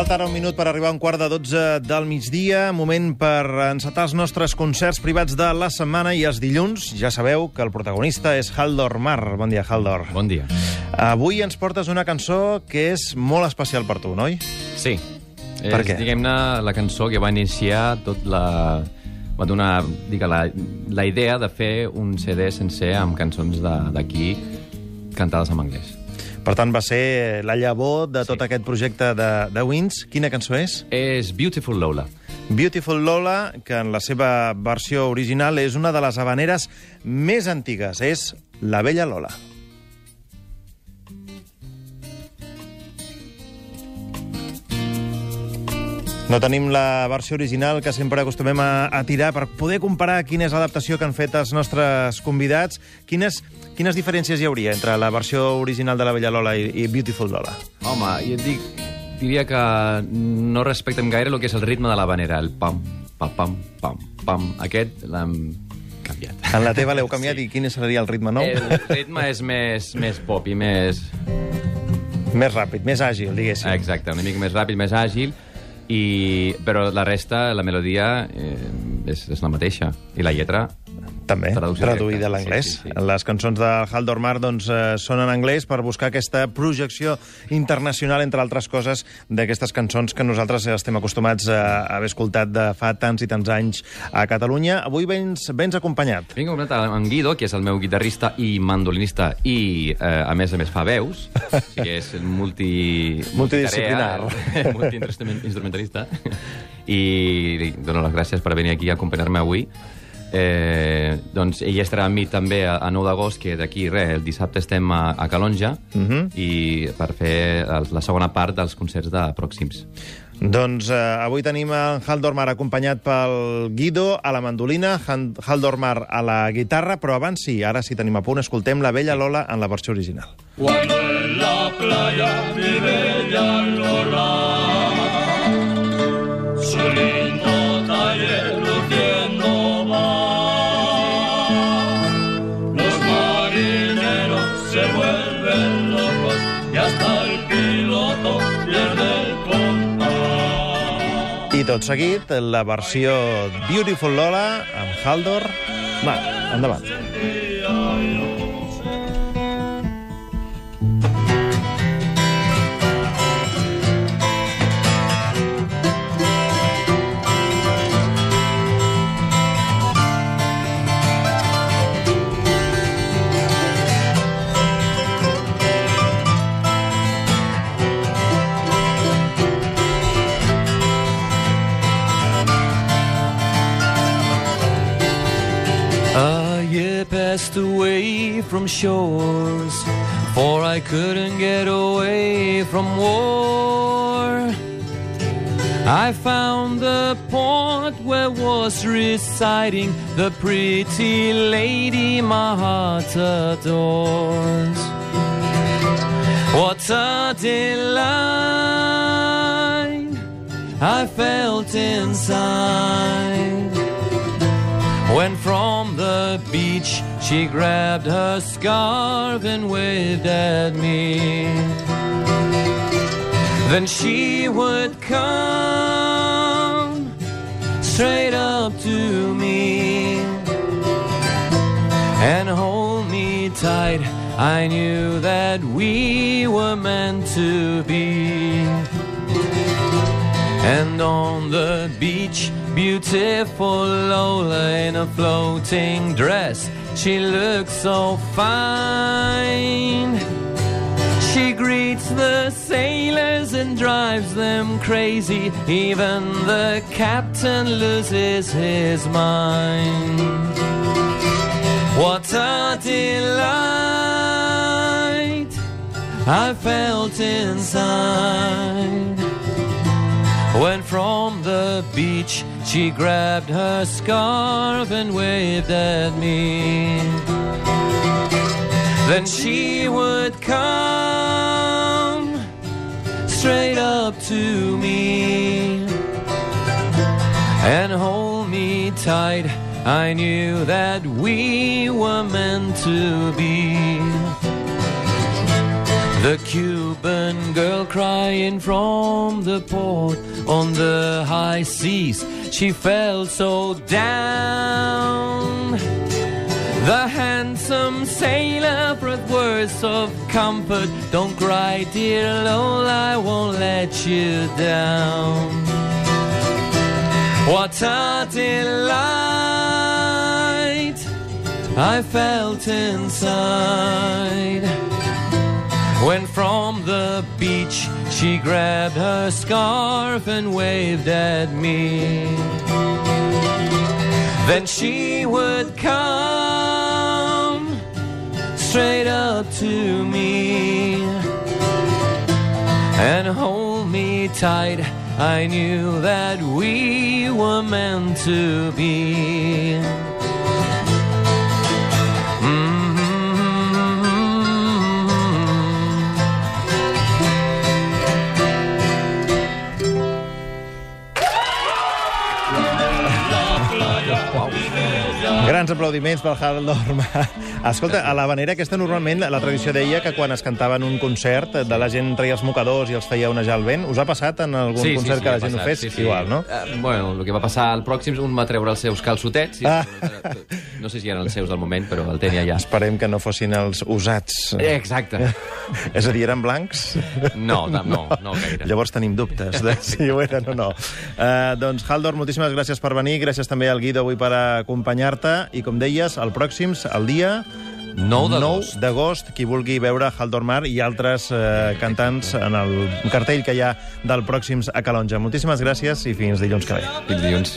Falta ara un minut per arribar a un quart de 12 del migdia, moment per encetar els nostres concerts privats de la setmana i els dilluns. Ja sabeu que el protagonista és Haldor Mar. Bon dia, Haldor. Bon dia. Avui ens portes una cançó que és molt especial per tu, noi? Sí. Per és, què? diguem-ne, la cançó que va iniciar tot la... va donar digue, la, la idea de fer un CD sencer amb cançons de- d'aquí cantades en anglès. Per tant, va ser la llavor de tot Sí. aquest projecte de, de Wins. Quina cançó és? És Beautiful Lola. Beautiful Lola, que en la seva versió original és una de les habaneres més antigues. És La Bella Lola. No tenim la versió original que sempre acostumem a, a tirar per poder comparar quina és l'adaptació que han fet els nostres convidats. Quines, quines diferències hi hauria entre la versió original de La Bella Lola i, i Beautiful Lola? Home, jo et dic, diria que no respectem gaire el que és el ritme de la vanera, el pam, pam, pam, pam, pam. Aquest l'hem canviat. En la teva l'heu canviat sí. i quin seria el ritme nou? El ritme és més, més pop i més... Més ràpid, més àgil, diguéssim. Exacte, una mica més ràpid, més àgil, i... però la resta, la melodia, eh, és, és la mateixa. I la lletra, També, Traducció traduïda a l'anglès. Sí, sí, sí. Les cançons de Haldor Mar doncs, eh, són en anglès per buscar aquesta projecció internacional, entre altres coses, d'aquestes cançons que nosaltres estem acostumats a haver escoltat de fa tants i tants anys a Catalunya. Avui vens, vens acompanyat. Vinc a comentar en Guido, que és el meu guitarrista i mandolinista, i, eh, a més a més, fa veus. O sigui, és multi... Multidisciplinar. Multiinstrumentalista. I li dono les gràcies per venir aquí a acompanyar-me avui. Eh, doncs ell estarà amb mi també a, a 9 d'agost, que d'aquí, res, el dissabte estem a, a Calonja, Mhm. i per fer el, la segona part dels concerts de Pròxims. Doncs eh, avui tenim en Haldor Mar acompanyat pel Guido a la mandolina, Han- Haldor Mar a la guitarra, però abans sí, ara sí tenim a punt, escoltem la Bella Lola en la versió original. Cuando en la playa mi bella Lola I tot seguit, la versió Beautiful Lola amb Haldor Mar. Endavant. A from shores, for I couldn't get away from war. I found the port where was residing the pretty lady my heart adores. What a delight I felt inside. When from the beach she grabbed her scarf and waved at me. Then she would come straight up to me and hold me tight. I knew that we were meant to be. And on the beach, beautiful Lola in a floating dress, she looks so fine. She greets the sailors and drives them crazy. Even the captain loses his mind. What a delight I felt inside. When from the beach she grabbed her scarf and waved at me. Then she would come straight up to me and hold me tight. I knew that we were meant to be. The Cuban girl crying from the port on the high seas. She felt so down. The handsome sailor brought words of comfort. Don't cry, dear Lola, I won't let you down. What a delight I felt inside. When from the beach she grabbed her scarf and waved at me. Then she would come straight up to me and hold me tight. I knew that we were meant to be. Grans aplaudiments pel Harold Dorma. Escolta, a l'Havanera aquesta normalment la tradició deia que quan es cantava en un concert de la gent treia els mocadors i els feia onejar el vent. Us ha passat en algun concert que la gent ho passat, fes? sí, sí. Igual, no? Eh, bueno, el que va passar al pròxim, un va treure els seus calçotets. I Ah. No sé si eren els seus del moment, però el tenia ja. Esperem que no fossin els usats. Eh, Exacte. És a dir, eren blancs? No, no, no, no gaire. Llavors tenim dubtes de si ho eren o no. Uh, doncs, Haldor, moltíssimes gràcies per venir. Gràcies també al Guido avui per acompanyar-te. I com deies, el pròxim, el dia 9 d'agost. 9 d'agost, qui vulgui veure Haldor Mar i altres eh, cantants en el cartell que hi ha del pròxims a Calonja. Moltíssimes gràcies i fins dilluns que ve. Fins dilluns.